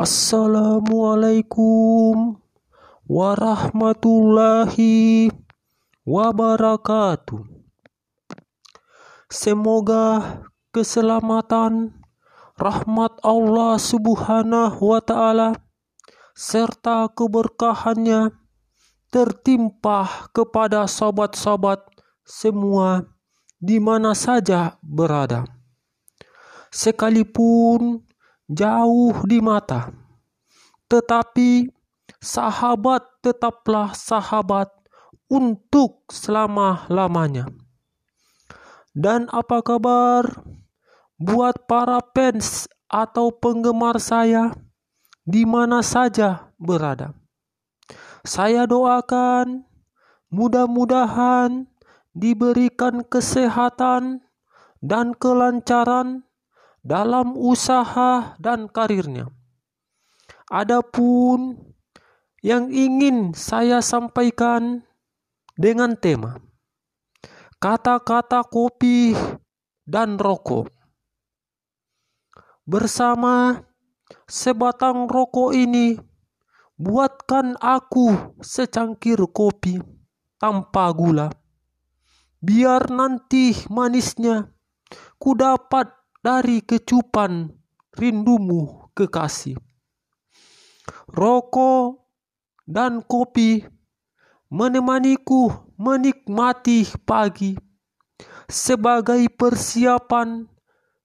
Assalamualaikum warahmatullahi wabarakatuh. Semoga keselamatan, rahmat Allah Subhanahu wa Ta'ala, serta keberkahannya tertimpa kepada sobat-sobat semua di mana saja berada, sekalipun jauh di mata, tetapi sahabat tetaplah sahabat untuk selama-lamanya. Dan apa kabar buat para fans atau penggemar saya di mana saja berada? Saya doakan mudah-mudahan diberikan kesehatan dan kelancaran dalam usaha dan karirnya. Adapun yang ingin saya sampaikan dengan tema kata-kata kopi dan rokok. Bersama sebatang rokok ini, buatkan aku secangkir kopi tanpa gula. Biar nanti manisnya ku dapat dari kecupan rindumu kekasih. Rokok dan kopi menemaniku menikmati pagi sebagai persiapan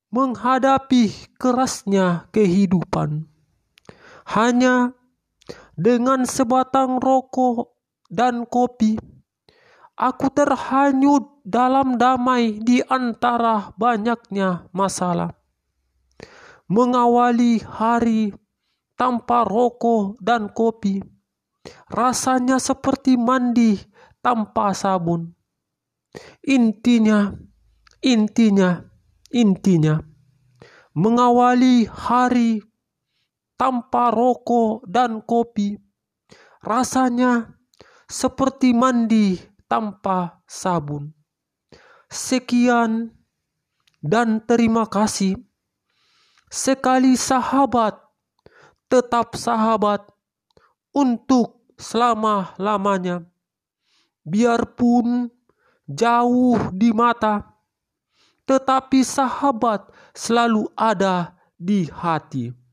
menghadapi kerasnya kehidupan. Hanya dengan sebatang rokok dan kopi, aku terhanyut dalam damai di antara banyaknya masalah. Mengawali hari tanpa rokok dan kopi Rasanya seperti mandi tanpa sabun. Intinya, intinya, intinya, mengawali hari tanpa rokok dan kopi, rasanya seperti mandi tanpa sabun. Sekian dan terima kasih. Sekali sahabat, tetap sahabat untuk selama-lamanya. Biarpun jauh di mata, tetapi sahabat selalu ada di hati.